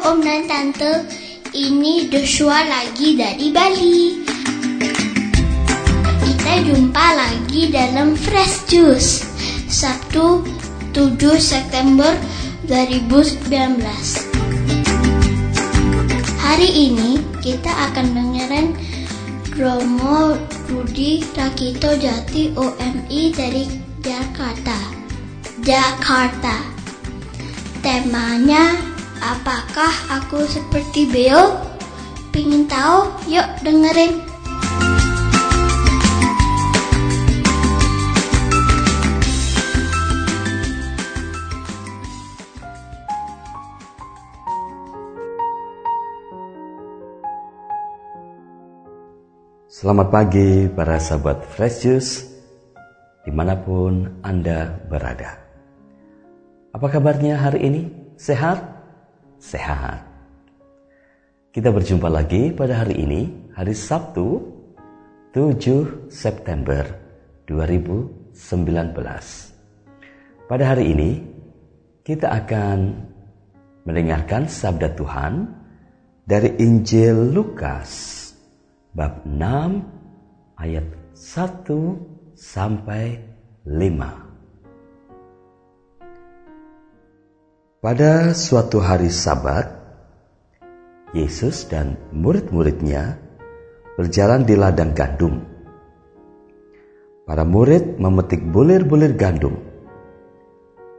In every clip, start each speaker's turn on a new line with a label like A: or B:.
A: Om dan Tante, ini Joshua lagi dari Bali. Kita jumpa lagi dalam Fresh Juice, Sabtu 7 September 2019. Hari ini kita akan dengerin Romo Rudi Rakito Jati OMI dari Jakarta. Jakarta. Temanya, apakah aku seperti Beo? Pingin tahu? Yuk dengerin.
B: Selamat pagi para sahabat Fresh Juice di mana pun Anda berada. Apa kabarnya hari ini? Sehat? Sehat. Kita berjumpa lagi pada hari ini, hari Sabtu 7 September 2019. Pada hari ini, kita akan mendengarkan sabda Tuhan dari Injil Lukas bab 6 ayat 1 sampai 5. Pada suatu hari Sabat, Yesus dan murid-muridnya berjalan di ladang gandum. Para murid memetik bulir-bulir gandum,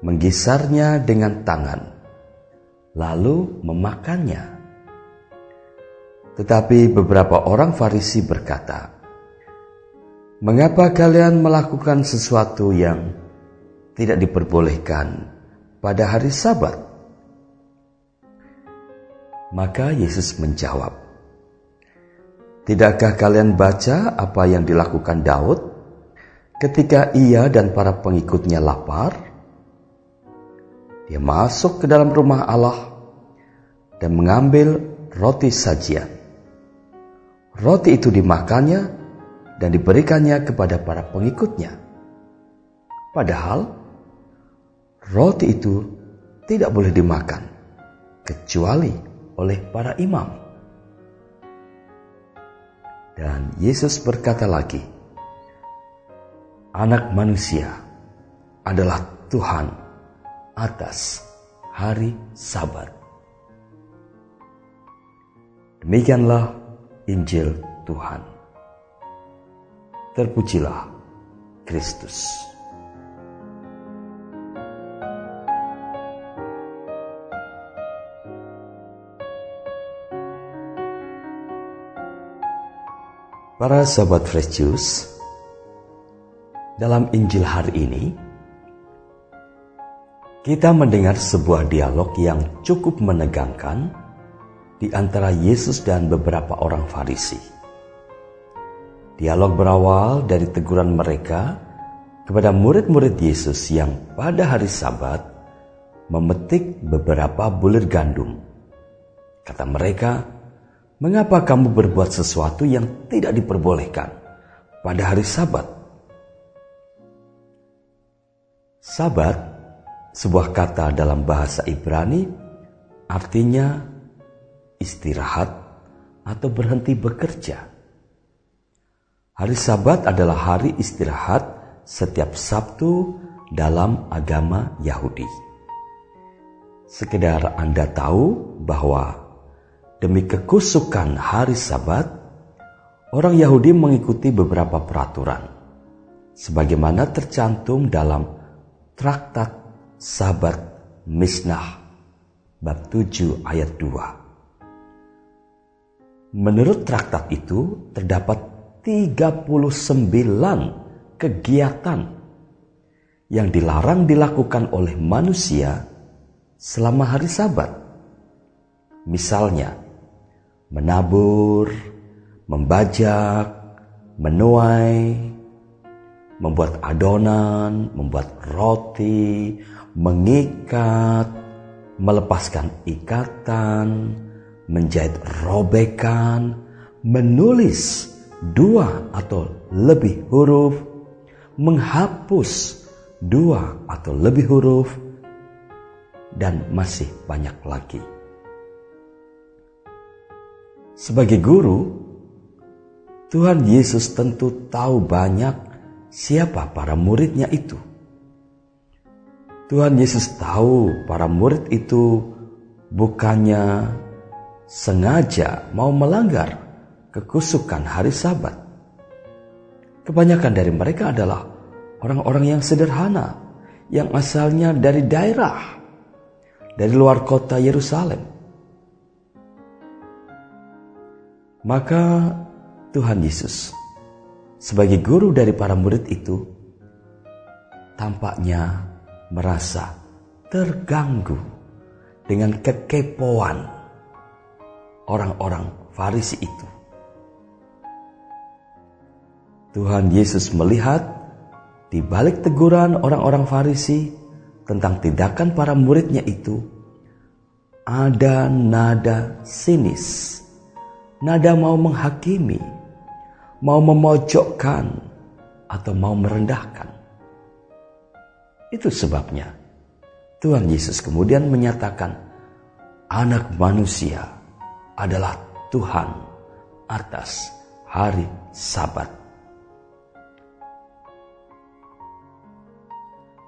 B: menggisarnya dengan tangan, lalu memakannya. Tetapi beberapa orang Farisi berkata, "Mengapa kalian melakukan sesuatu yang tidak diperbolehkan pada hari Sabat?" Maka Yesus menjawab, "Tidakkah kalian baca apa yang dilakukan Daud ketika ia dan para pengikutnya lapar? Dia masuk ke dalam rumah Allah dan mengambil roti sajian." Roti itu dimakannya dan diberikannya kepada para pengikutnya. Padahal roti itu tidak boleh dimakan kecuali oleh para imam. Dan Yesus berkata lagi, "Anak manusia adalah Tuhan atas hari Sabat." Demikianlah Injil Tuhan. Terpujilah Kristus. Para sahabat Fresh Juice, dalam Injil hari ini, kita mendengar sebuah dialog yang cukup menegangkan di antara Yesus dan beberapa orang Farisi. Dialog berawal dari teguran mereka kepada murid-murid Yesus yang pada hari Sabat memetik beberapa bulir gandum. Kata mereka, "Mengapa kamu berbuat sesuatu yang tidak diperbolehkan pada hari Sabat?" Sabat, sebuah kata dalam bahasa Ibrani, artinya istirahat, atau berhenti bekerja. Hari Sabat adalah hari istirahat setiap Sabtu dalam agama Yahudi. Sekedar Anda tahu bahwa demi kekusukan hari Sabat, orang Yahudi mengikuti beberapa peraturan, sebagaimana tercantum dalam Traktat Sabat Misnah bab 7 ayat 2. Menurut traktat itu terdapat 39 kegiatan yang dilarang dilakukan oleh manusia selama hari Sabat. Misalnya, menabur, membajak, menuai, membuat adonan, membuat roti, mengikat, melepaskan ikatan, menjahit robekan, menulis dua atau lebih huruf, menghapus dua atau lebih huruf, dan masih banyak lagi. Sebagai guru, Tuhan Yesus tentu tahu banyak siapa para muridnya itu. Tuhan Yesus tahu para murid itu bukannya sengaja mau melanggar kekusukan hari Sabat. Kebanyakan dari mereka adalah orang-orang yang sederhana, yang asalnya dari daerah, dari luar kota Yerusalem. Maka Tuhan Yesus sebagai guru dari para murid itu tampaknya merasa terganggu dengan kekepoan orang-orang Farisi itu. Tuhan Yesus melihat di balik teguran orang-orang Farisi tentang tindakan para muridnya itu ada nada sinis nada mau menghakimi, mau memojokkan, atau mau merendahkan. Itu sebabnya Tuhan Yesus kemudian menyatakan, "Anak manusia adalah Tuhan atas hari Sabat."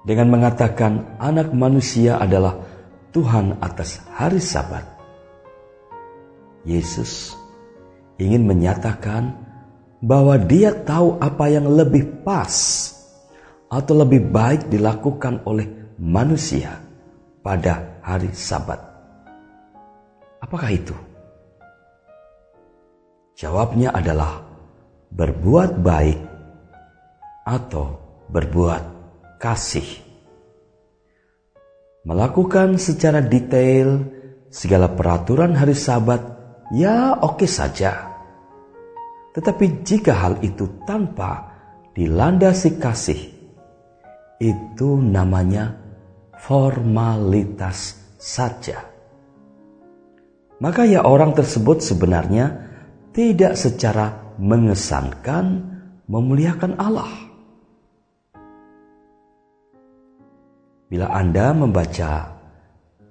B: Dengan mengatakan, "Anak manusia adalah Tuhan atas hari Sabat," Yesus ingin menyatakan bahwa dia tahu apa yang lebih pas atau lebih baik dilakukan oleh manusia pada hari Sabat. Apakah itu? Jawabnya adalah berbuat baik atau berbuat kasih. Melakukan secara detail segala peraturan hari Sabat ya oke saja. Tetapi jika hal itu tanpa dilandasi kasih, itu namanya formalitas saja. Maka ya orang tersebut sebenarnya tidak secara mengesankan memuliakan Allah. Bila Anda membaca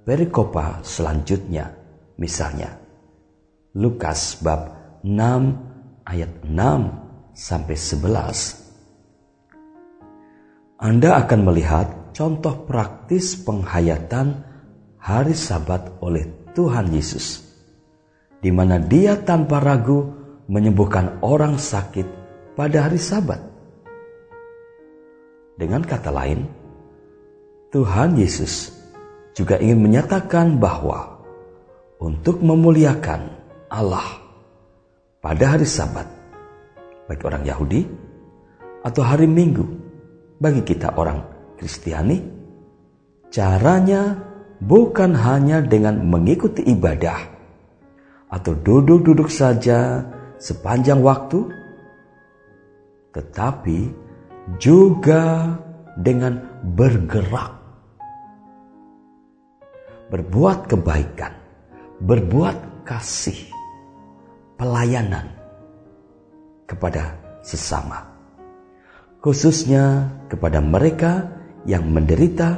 B: perikopa selanjutnya, misalnya Lukas bab 6 ayat 6 sampai 11. Anda akan melihat contoh praktis penghayatan hari Sabat oleh Tuhan Yesus, di mana Dia tanpa ragu menyembuhkan orang sakit pada hari Sabat. Dengan kata lain, Tuhan Yesus juga ingin menyatakan bahwa untuk memuliakan Allah. Pada hari Sabat bagi orang Yahudi atau hari Minggu bagi kita orang Kristiani caranya bukan hanya dengan mengikuti ibadah atau duduk-duduk saja sepanjang waktu tetapi juga dengan bergerak berbuat kebaikan berbuat kasih pelayanan kepada sesama, khususnya kepada mereka yang menderita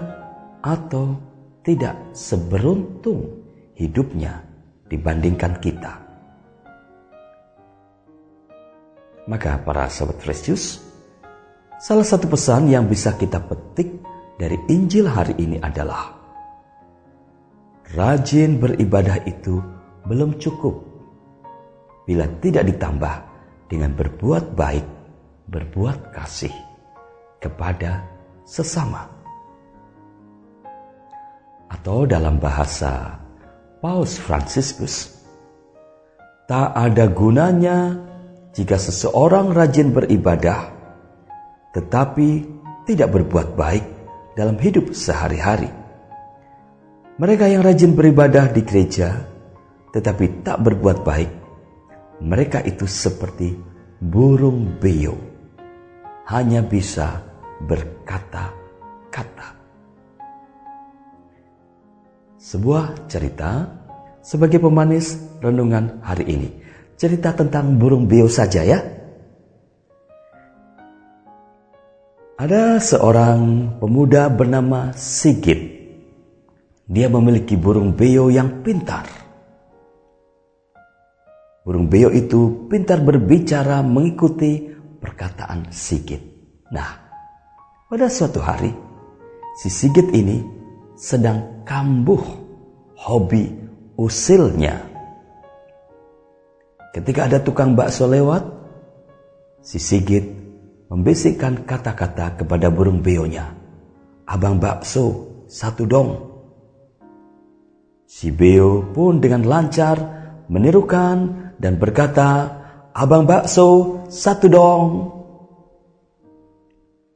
B: atau tidak seberuntung hidupnya dibandingkan kita. Maka para sahabat Fresh salah satu pesan yang bisa kita petik dari Injil hari ini adalah rajin beribadah itu belum cukup bila tidak ditambah dengan berbuat baik, berbuat kasih kepada sesama. Atau dalam bahasa Paus Franciscus, tak ada gunanya jika seseorang rajin beribadah tetapi tidak berbuat baik dalam hidup sehari-hari. Mereka yang rajin beribadah di gereja tetapi tak berbuat baik mereka itu seperti burung beo, hanya bisa berkata-kata. Sebuah cerita sebagai pemanis renungan hari ini. Cerita tentang burung beo saja ya. Ada seorang pemuda bernama Sigit. Dia memiliki burung beo yang pintar Burung beo itu pintar berbicara mengikuti perkataan Sigit. Nah, pada suatu hari, si Sigit ini sedang kambuh hobi usilnya. Ketika ada tukang bakso lewat, si Sigit membisikkan kata-kata kepada burung beonya. Abang bakso, satu dong. Si beo pun dengan lancar menirukan dan berkata, Abang bakso, satu dong.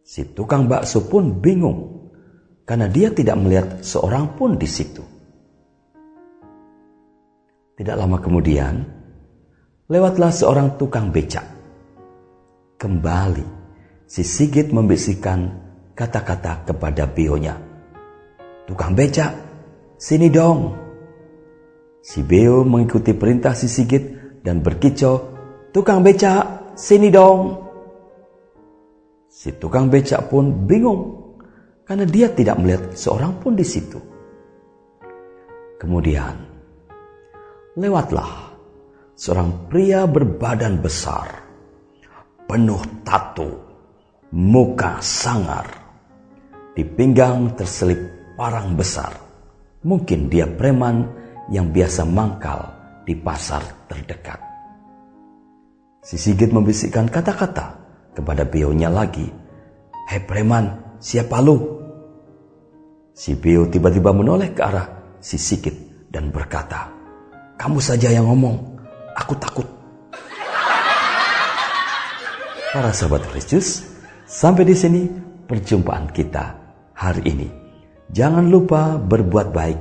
B: Si tukang bakso pun bingung karena dia tidak melihat seorang pun di situ. Tidak lama kemudian, lewatlah seorang tukang becak. Kembali, si Sigit membisikkan kata-kata kepada bionya. Tukang becak, sini dong. Si Beo mengikuti perintah si Sigit dan berkicau, tukang becak, sini dong. Si tukang becak pun bingung karena dia tidak melihat seorang pun di situ. Kemudian, lewatlah seorang pria berbadan besar, penuh tato, muka sangar, di pinggang terselip parang besar. Mungkin dia preman yang biasa mangkal di pasar terdekat. Si Sigit membisikkan kata-kata kepada bionya lagi. Hei preman, siapa lu? Si Bio tiba-tiba menoleh ke arah si Sigit dan berkata, Kamu saja yang ngomong, aku takut. Para sahabat Kristus, sampai di sini perjumpaan kita hari ini. Jangan lupa berbuat baik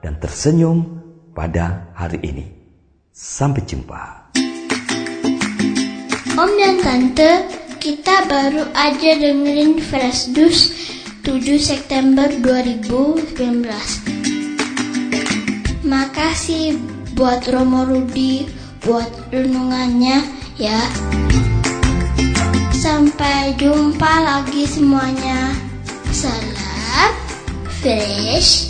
B: dan tersenyum pada hari ini. Sampai jumpa.
A: Om dan Tante, kita baru aja dengerin Fresh Dus 7 September 2019. Makasih buat Romo Rudi buat renungannya ya. Sampai jumpa lagi semuanya. Salam fresh.